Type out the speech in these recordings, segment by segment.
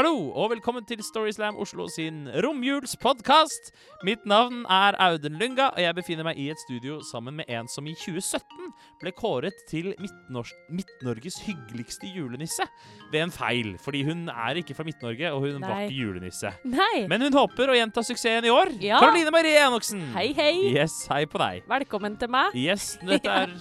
Hallo, og velkommen til Storyslam Oslo sin romjulspodkast. Mitt navn er Audun Lynga, og jeg befinner meg i et studio sammen med en som i 2017 ble kåret til Midt-Norges hyggeligste julenisse. Ved en feil, fordi hun er ikke fra Midt-Norge, og hun var Nei. ikke julenisse. Nei. Men hun håper å gjenta suksessen i år. Ja. Karoline Marie Enoksen. Hei, hei. Yes, hei på deg. Velkommen til meg. Yes, dette er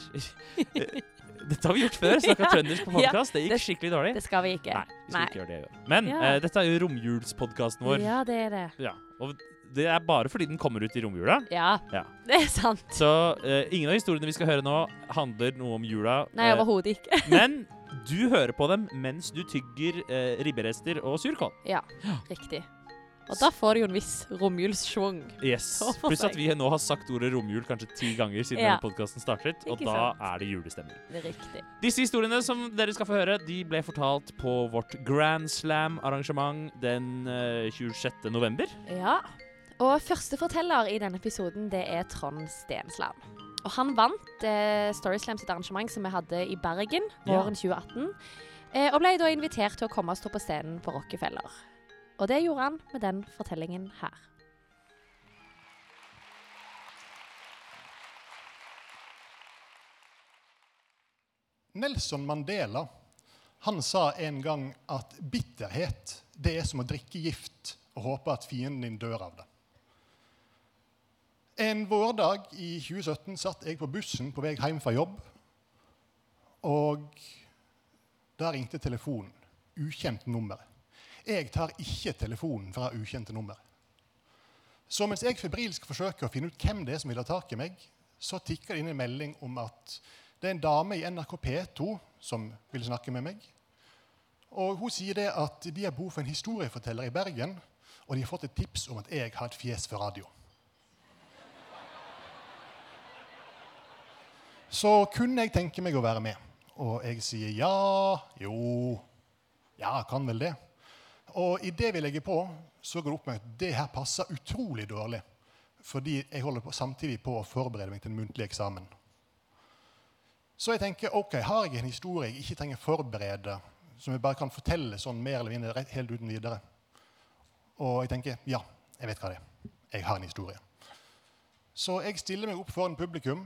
Dette har vi gjort før. Snakka Ja. trøndersk på podkast. Det gikk det- skikkelig dårlig. Det skal vi ikke. Nei, vi skal ikke gjøre det. i. Men Ja. uh, dette er jo romjulspodkasten vår. Ja, det er det. Ja, og det er bare fordi den kommer ut i romjula. Ja, Ja. det er sant. Så uh, ingen av historiene vi skal høre nå, handler noe om jula. Nei, eh, overhodet ikke. men du hører på dem mens du tygger uh, ribberester og surkål. Ja, riktig. Og da får du jo en viss romjulssvung. Yes. Pluss at vi nå har sagt ordet romjul kanskje ti ganger siden Ja. podkasten startet, og da sant. er det julestemning. Det er riktig. Disse historiene som dere skal få høre, de ble fortalt på vårt Grand Slam-arrangement den eh, 26. november. Ja. Og første forteller i denne episoden, det er Trond Stensland. Og han vant eh, Storyslam sitt arrangement som vi hadde i Bergen Ja. 2018. Eh, og ble da invitert til å komme og stå på scenen på Rockefeller. Og det gjorde han med den fortellingen her. Nelson Mandela han sa en gang at bitterhet det er som å drikke gift og håpe at fienden din dør av det. En vårdag i 2017 satt jeg på bussen på vei hjem fra jobb. Og der ringte telefonen. Ukjent nummer. Jeg tar ikke telefonen fra ukjente nummer. Så mens jeg febrilsk forsøker å finne ut hvem det er som vil ha tak i meg, så tikker det inn en melding om at det er en dame i NRK P2 som vil snakke med meg. Og Hun sier det at de har behov for en historieforteller i Bergen, og de har fått et tips om at jeg har et fjes for radio. Så kunne jeg tenke meg å være med. Og jeg sier ja, jo, ja, kan vel det. Og idet vi legger på, så går det opp med at det her passer utrolig dårlig. Fordi jeg holder på, samtidig på å forberede meg til en muntlig eksamen. Så jeg tenker, ok, har jeg en historie jeg ikke trenger forberede, som jeg bare kan fortelle sånn mer eller mindre helt uten videre? Og jeg tenker, ja, jeg vet hva det er. Jeg har en historie. Så jeg stiller meg opp foran publikum,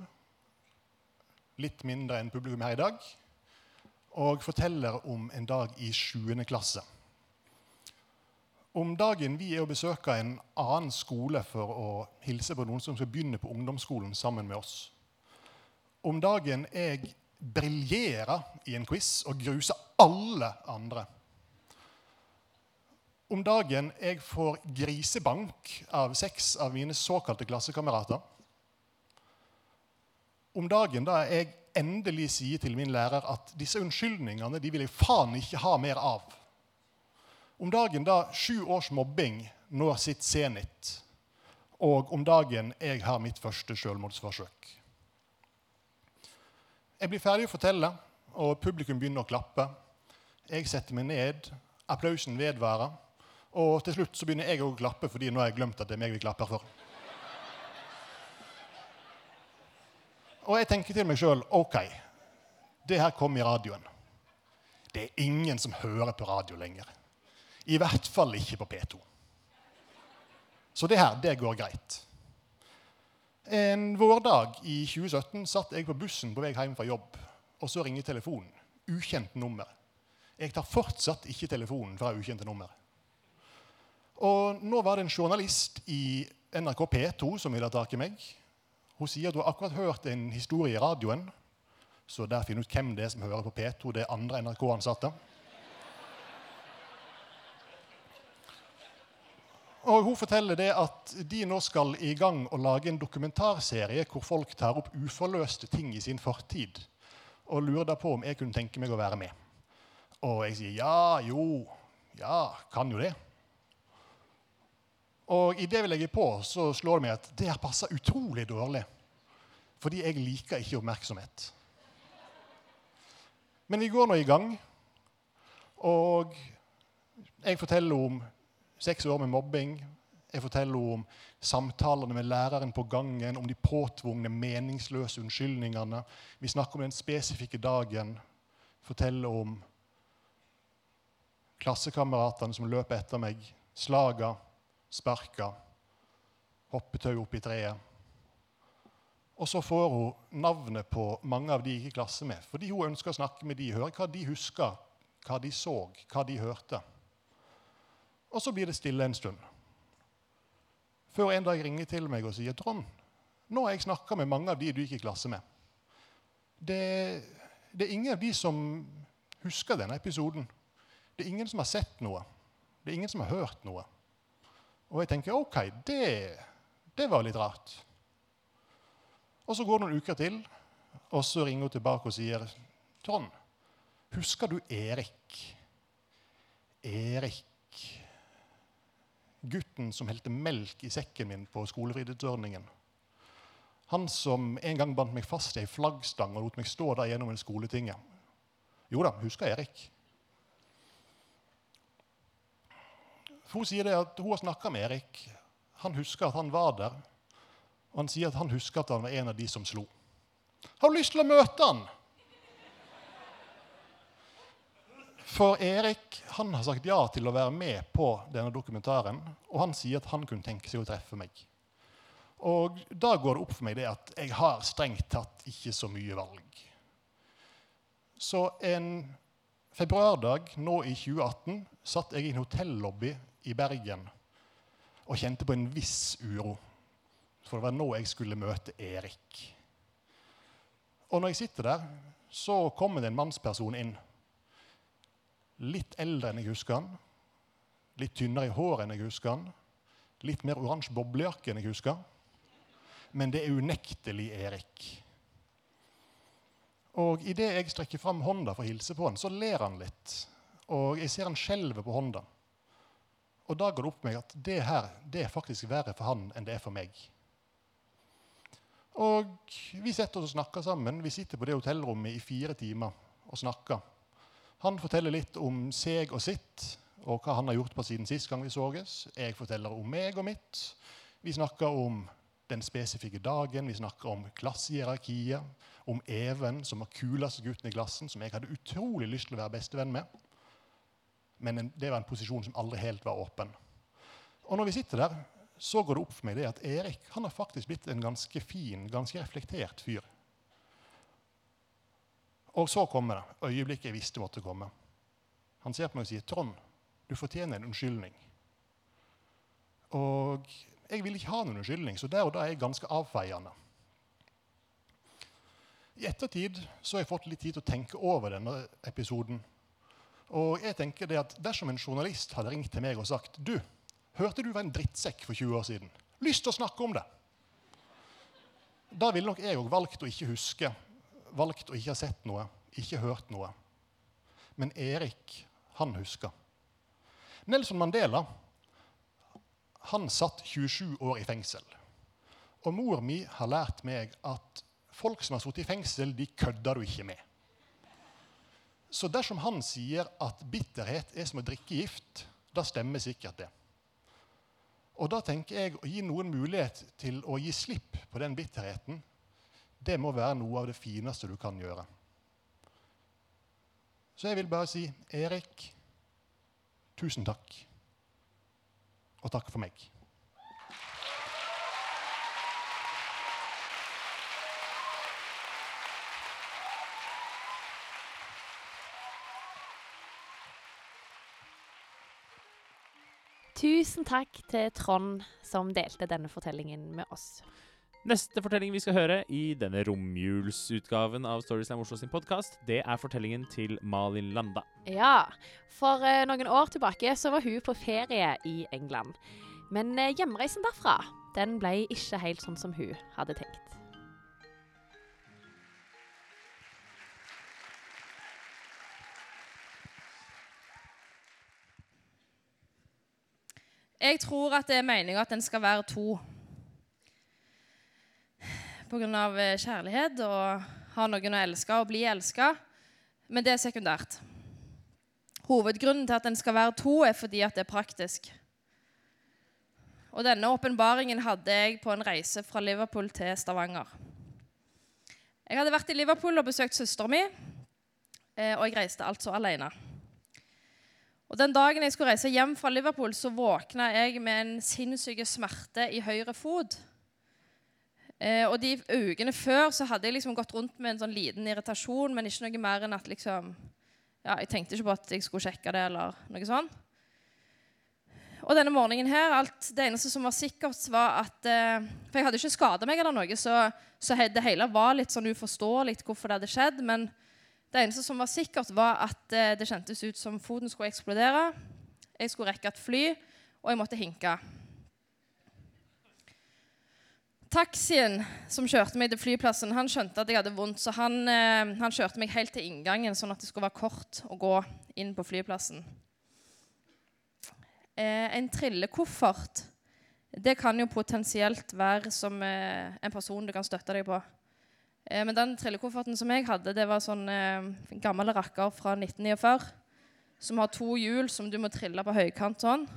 litt mindre enn publikum her i dag, og forteller om en dag i 7. klasse. Om dagen vi er og besøker en annen skole for å hilse på noen som skal begynne på ungdomsskolen sammen med oss. Om dagen jeg briljerer i en quiz og gruser alle andre. Om dagen jeg får grisebank av seks av mine såkalte klassekamerater. Om dagen da jeg endelig sier til min lærer at disse unnskyldningene de vil jeg faen ikke ha mer av. Om dagen da sju års mobbing når sitt senit. Og om dagen jeg har mitt første selvmordsforsøk. Jeg blir ferdig å fortelle, og publikum begynner å klappe. Jeg setter meg ned, applausen vedvarer, og til slutt så begynner jeg å klappe fordi nå har jeg glemt at det er meg vi klapper for. Og jeg tenker til meg sjøl OK, det her kom i radioen. Det er ingen som hører på radio lenger. I hvert fall ikke på P2. Så det her, det går greit. En vårdag i 2017 satt jeg på bussen på vei hjem fra jobb, og så ringer telefonen. Ukjent nummer. Jeg tar fortsatt ikke telefonen fra ukjente nummer. Og nå var det en journalist i NRK P2 som ville ha tak i meg. Hun sier at hun akkurat hørt en historie i radioen, så der finner ut hvem det er som hører på P2. Det er andre NRK-ansatte. Og Hun forteller det at de nå skal i gang og lage en dokumentarserie hvor folk tar opp uforløste ting i sin fortid, og lurer da på om jeg kunne tenke meg å være med. Og jeg sier ja, jo, ja, kan jo det. Og idet vi legger på, så slår det meg at det her passer utrolig dårlig. Fordi jeg liker ikke oppmerksomhet. Men vi går nå i gang, og jeg forteller om seks år med mobbing. Jeg forteller om samtalene med læreren på gangen, om de påtvungne, meningsløse unnskyldningene. Vi snakker om den spesifikke dagen. Forteller om Klassekameratene som løper etter meg. Slaga, sparka, hoppetau opp i treet. Og så får hun navnet på mange av de jeg gikk i klasse med, fordi hun ønsker å snakke med de, høre hva de husker, hva de så, hva de hørte. Og så blir det stille en stund. Før en dag ringer til meg og sier Trond, nå har jeg snakka med mange av de du gikk i klasse med. Det, det, er ingen av de som husker denne episoden. Det er ingen som har sett noe. Det er ingen som har hørt noe. Og jeg tenker OK, det, det var litt rart. Og så går det noen uker til, og så ringer hun tilbake og sier Trond, husker du Erik? Erik Gutten som helte melk i sekken min på skolefritidsordningen. Han som en gang bandt meg fast i ei flaggstang og lot meg stå der gjennom en skoletinge. Jo da, husker Erik. Hun sier det at hun har snakka med Erik. Han husker at han var der. Og han sier at han husker at han var en av de som slo. Har du lyst til å møte han? For Erik han har sagt ja til å være med på denne dokumentaren. Og han sier at han kunne tenke seg å treffe meg. Og da går det opp for meg det at jeg har strengt tatt ikke så mye valg. Så en februardag nå i 2018 satt jeg i en hotellobby i Bergen og kjente på en viss uro. For det var nå jeg skulle møte Erik. Og når jeg sitter der, så kommer det en mannsperson inn Litt eldre enn jeg husker han. Litt tynnere i håret enn jeg husker han. Litt mer oransje boblejakke enn jeg husker. Men det er unektelig Erik. Og idet jeg strekker fram hånda for å hilse på han, så ler han litt. Og jeg ser han skjelver på hånda. Og da går det opp for meg at det her det er faktisk verre for han enn det er for meg. Og vi setter oss og snakker sammen. Vi sitter på det hotellrommet i fire timer og snakker. Han forteller litt om seg og sitt, og hva han har gjort på siden sist gang vi såges. Jeg forteller om meg og mitt. Vi snakker om den spesifikke dagen, vi snakker om klassehierarkiet, om Even, som var kuleste gutten i klassen, som jeg hadde utrolig lyst til å være bestevenn med. Men det var en posisjon som aldri helt var åpen. Og når vi sitter der, så går det opp for meg det at Erik han har faktisk blitt en ganske fin, ganske reflektert fyr. Og så kommer det øyeblikket jeg visste måtte komme. Han ser på meg og sier, 'Trond, du fortjener en unnskyldning.' Og jeg vil ikke ha noen unnskyldning, så der og da er jeg ganske avfeiende. I ettertid så har jeg fått litt tid til å tenke over denne episoden. Og jeg tenker det at Dersom en journalist hadde ringt til meg og sagt du, hørte du var en drittsekk for 20 år siden, lyst til å snakke om det, da ville nok jeg òg valgt å ikke huske valgt å ikke ha sett noe, ikke hørt noe. Men Erik, han husker. Nelson Mandela han satt 27 år i fengsel. Og mor mi har lært meg at folk som har sittet i fengsel, de kødder du ikke med. Så dersom han sier at bitterhet er som å drikke gift, da stemmer sikkert det. Og da tenker jeg å gi noen mulighet til å gi slipp på den bitterheten det må være noe av det fineste du kan gjøre. Så jeg vil bare si Erik, tusen takk. Og takk for meg. Tusen takk til Trond som delte denne fortellingen med oss. Neste fortelling vi skal høre i denne romjulsutgaven av Storyslam Oslo sin podkast, det er fortellingen til Malin Landa. Ja, for eh, noen år tilbake så var hun på ferie i England. Men eh, hjemreisen derfra, den ble ikke helt sånn som hun hadde tenkt. Jeg tror at det er meninga at den skal være to pga. Eh, kjærlighet og ha noen å elske og bli elska. Men det er sekundært. Hovedgrunnen til at en skal være to, er fordi at det er praktisk. Og denne åpenbaringen hadde jeg på en reise fra Liverpool til Stavanger. Jeg hadde vært i Liverpool og besøkt søstera mi, eh, og jeg reiste altså alene. Og Den dagen jeg skulle reise hjem fra Liverpool, så våkna jeg med en sinnssyk smerte i høyre fot. Eh, og de ukene før så hadde jeg liksom gått rundt med en sånn liten irritasjon, men ikke noe mer enn at liksom ja, Jeg tenkte ikke på at jeg skulle sjekke det, eller noe sånt. Og denne morgenen her, alt, det eneste som var sikkert, var at eh, For jeg hadde ikke skada meg eller noe, så, så det hele var litt sånn uforståelig hvorfor det hadde skjedd. Men det eneste som var sikkert, var at eh, det kjentes ut som foten skulle eksplodere. Jeg skulle rekke et fly, og jeg måtte hinke. Taxien som kjørte meg til flyplassen, han skjønte at jeg hadde vondt, så han, eh, han, kjørte meg helt til inngangen, sånn at det skulle være kort å gå inn på flyplassen. Eh, en trillekoffert det kan jo potensielt være som eh, en person du kan støtte deg på. Men den trillekofferten som jeg hadde, det var sånn gammel rakker fra 1949 som har to hjul som du må trille på høykant sånn.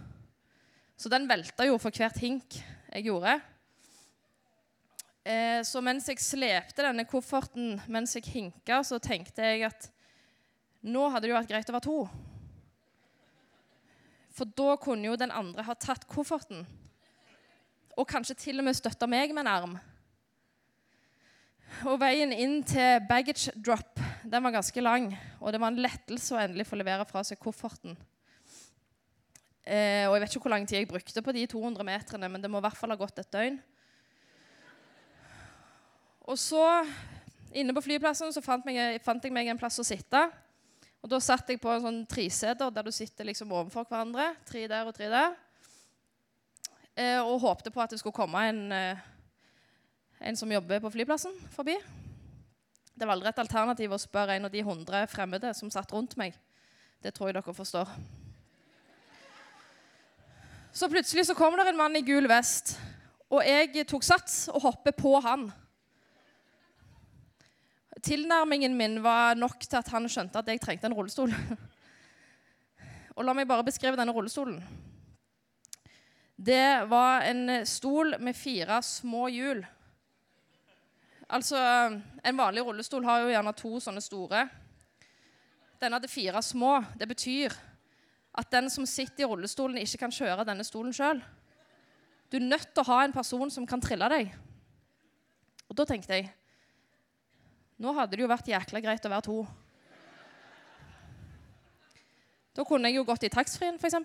Så den velta jo for hvert hink jeg gjorde. Eh, så mens jeg slepte denne kofferten mens jeg hinka, så tenkte jeg at nå hadde det jo vært greit å være to. For da kunne jo den andre ha tatt kofferten. Og kanskje til og med støtta meg med en arm. Og veien inn til baggage drop den var ganske lang. Og det var en lettelse å endelig få levere fra seg kofferten. Eh, og jeg vet ikke hvor lang tid jeg brukte på de 200 meterne, men det må i hvert fall ha gått et døgn. Og så, inne på flyplassen, så fant, meg, fant, jeg meg en plass å sitte. Og da satt jeg på en sånn treseter der du sitter liksom overfor hverandre. Tre der og tre der. Eh, og håpte på at det skulle komme en, eh, en som jobber på flyplassen, forbi. Det var aldri et alternativ å spørre en av de hundre fremmede som satt rundt meg. Det tror jeg dere forstår. Så plutselig så kom det en mann i gul vest, og jeg tok sats og hoppet på han tilnærmingen min var nok til at han skjønte at jeg trengte en rullestol. Og la meg bare beskrive denne rullestolen. Det var en stol med fire små hjul. Altså, En vanlig rullestol har jo gjerne to sånne store. Denne hadde fire små. Det betyr at den som sitter i rullestolen, ikke kan kjøre denne stolen sjøl. Du er nødt til å ha en person som kan trille deg. Og da tenkte jeg nå hadde det jo vært jækla greit å være to. Da kunne jeg jo gått i taxfree-en, f.eks.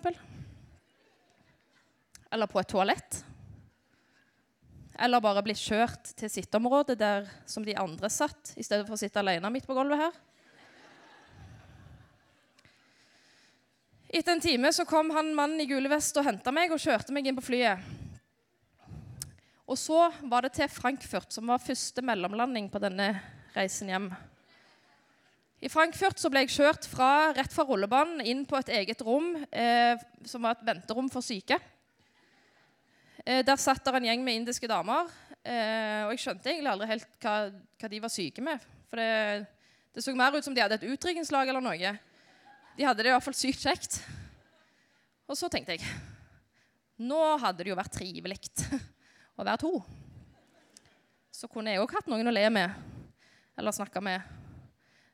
Eller på et toalett. Eller bare blitt kjørt til sitteområdet der som de andre satt, i stedet for å sitte alene midt på gulvet her. Etter en time så kom han mannen i gule vest og henta meg og kjørte meg inn på flyet. Og så var det til Frankfurt, som var første mellomlanding på denne reisen hjem. I Frankfurt så ble jeg kjørt fra, rett fra rullebanen inn på et eget rom, eh, som var et venterom for syke. Eh, der satt der en gjeng med indiske damer. Eh, og jeg skjønte egentlig aldri helt hva, hva de var syke med. For det, det, så mer ut som de hadde et utdrikningslag eller noe. De hadde det i hvert fall sykt kjekt. Og så tenkte jeg nå hadde det jo vært trivelig å være to. Så kunne jeg òg hatt noen å le med eller snakka med.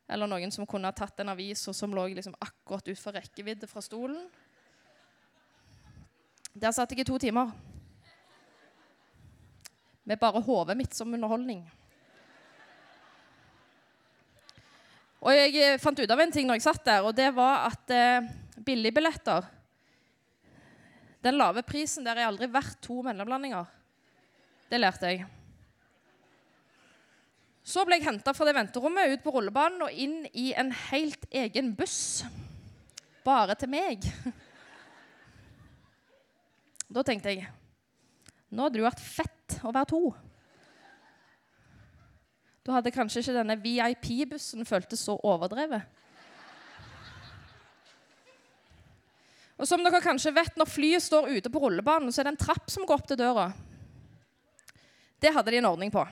Eller noen som kunne ha tatt en avis og som lå liksom akkurat utfor rekkevidde fra stolen. Der satt jeg i to timer. Med bare hodet mitt som underholdning. Og jeg eh, fant ut av en ting når jeg satt der, og det var at eh, billigbilletter Den lave prisen der er aldri verdt to mellomlandinger. Det lærte jeg. Så ble jeg henta fra det venterommet ut på rullebanen og inn i en helt egen buss. Bare til meg. Da tenkte jeg nå hadde det vært fett å være to. Da hadde kanskje ikke denne VIP-bussen føltes så overdrevet. Og som dere kanskje vet, Når flyet står ute på rullebanen, så er det en trapp som går opp til døra. Det hadde de en ordning på.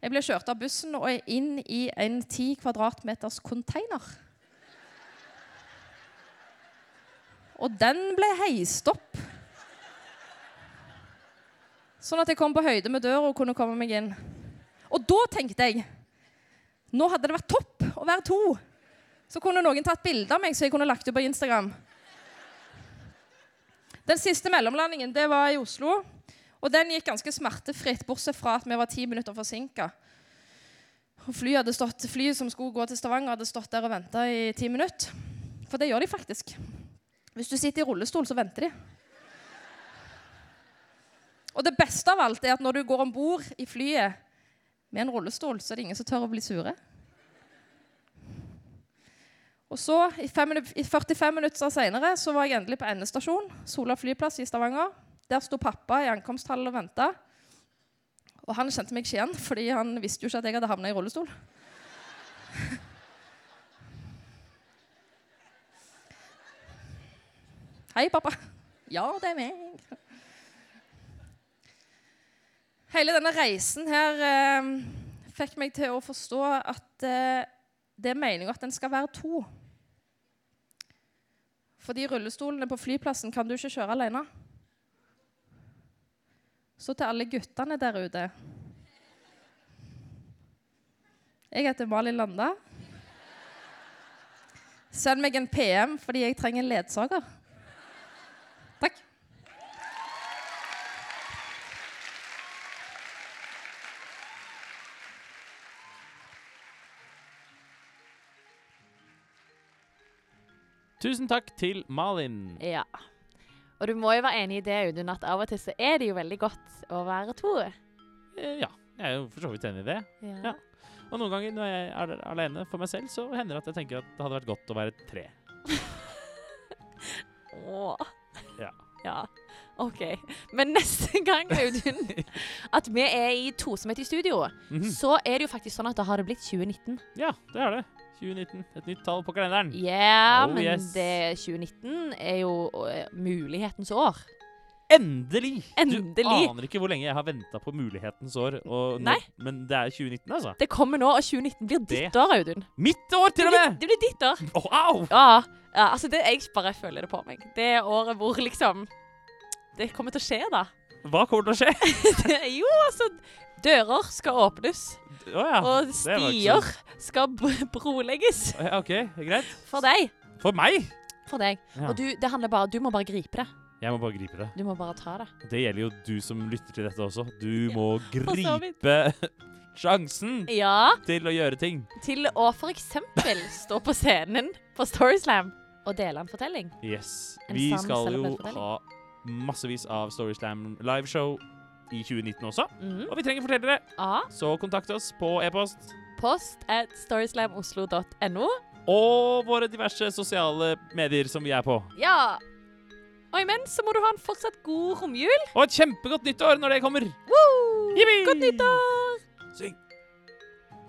Jeg ble kjørt av bussen og er inn i en ti kvadratmeters container. Og den ble heist opp. Sånn at jeg kom på høyde med døra og kunne komme meg inn. Og da tenkte jeg nå hadde det vært topp å være to. Så kunne noen tatt bilde av meg, så jeg kunne lagt ut på Instagram. Den siste mellomlandingen det var i Oslo. Og den gikk ganske smertefritt, bortsett fra at vi var ti minutter forsinka. Flyet, stått, flyet som skulle gå til Stavanger, hadde stått der og venta i ti minutter. For det gjør de faktisk. Hvis du sitter i rullestol, så venter de. Og det beste av alt er at når du går om bord i flyet med en rullestol, så er det ingen som tør å bli sure. Og så, i, fem, minu- i 45 minutter senere, så var jeg endelig på endestasjon. Sola flyplass i Stavanger. Der sto pappa i ankomsthallen og venta. Og han kjente meg ikke igjen, fordi han visste jo ikke at jeg hadde havna i rullestol. Hei, pappa. Ja, det er meg. Hele denne reisen her eh, fikk meg til å forstå at eh, det er meninga at den skal være to. Fordi rullestolene på flyplassen kan du ikke kjøre alene. Så til alle guttene der ute Jeg heter Malin Landa. Send meg en PM fordi jeg trenger en ledsager. Takk. Tusen takk til Malin. Ja. Og du må jo være enig i det, Audun, at av og til så er det jo veldig godt å være to. Eh, Ja, jeg er jo for så vidt enig i det. Ja. Og noen ganger når jeg er alene for meg selv, så hender det at jeg tenker at det hadde vært godt å være tre. Åh. Ja. Ja, OK. Men neste gang, Audun, at vi er i tosomhet i studio, Mhm. så er det jo faktisk sånn at da har det blitt 2019. Ja, det er det. 2019. Et nytt tall på kalenderen. Ja, Oh, men yes. det 2019 er jo uh, mulighetens år. Endelig! Endelig. Du aner ikke hvor lenge jeg har venta på mulighetens år. Og nå-. Men det er 2019, altså. Det kommer nå, og 2019 blir ditt Det- år, Audun. Mitt år, til og med! det blir ditt år. Oh, au! Ja, ja altså det, jeg bare føler det på meg. Det er året hvor liksom Det kommer til å skje, da. Hva kommer til å skje? Jo, altså Dører skal åpnes, Å ja. og stier skal brolegges. Ja, OK, greit. For deg. For meg? For deg. Ja. Og du, det handler bare Du må bare gripe det. Jeg må bare gripe det. Du må bare ta det. Det gjelder jo du som lytter til dette også. Du må gripe sjansen Ja. til å gjøre ting. Til å eksempel stå på scenen på Storyslam og dele en fortelling. Yes. En Vi skal jo ha massevis av Storyslam liveshow i 2019 også. Mm. Og vi trenger fortellere, ah. så kontakt oss på e-post Post at storyslamoslo.no. og våre diverse sosiale medier som vi er på. Ja. Og imens så må du ha en fortsatt god romjul. Og et kjempegodt nyttår når det kommer! Woo! Godt nyttår! Syng!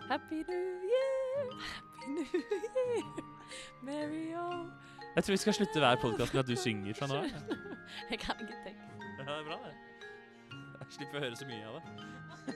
Happy New Year, Happy New Year, Merry all Jeg tror vi skal slutte hver podkast med at du synger fra nå av. Jeg kan ikke tenke. Ja, det er bra, det. Slipper å høre så mye av det.